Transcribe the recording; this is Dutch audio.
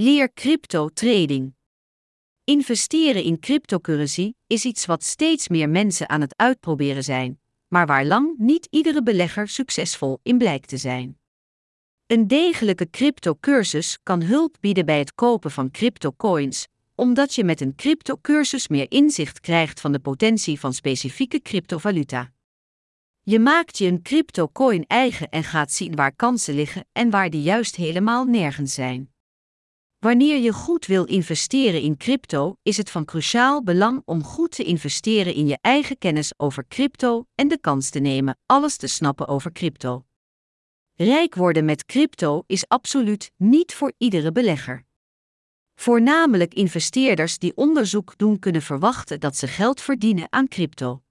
Leer crypto trading. Investeren in cryptocurrency is iets wat steeds meer mensen aan het uitproberen zijn, maar waar lang niet iedere belegger succesvol in blijkt te zijn. Een degelijke cryptocursus kan hulp bieden bij het kopen van cryptocoins, omdat je met een cryptocursus meer inzicht krijgt van de potentie van specifieke cryptovaluta. Je maakt je een cryptocoin eigen en gaat zien waar kansen liggen en waar die juist helemaal nergens zijn. Wanneer je goed wil investeren in crypto, is het van cruciaal belang om goed te investeren in je eigen kennis over crypto en de kans te nemen alles te snappen over crypto. Rijk worden met crypto is absoluut niet voor iedere belegger. Voornamelijk investeerders die onderzoek doen kunnen verwachten dat ze geld verdienen aan crypto.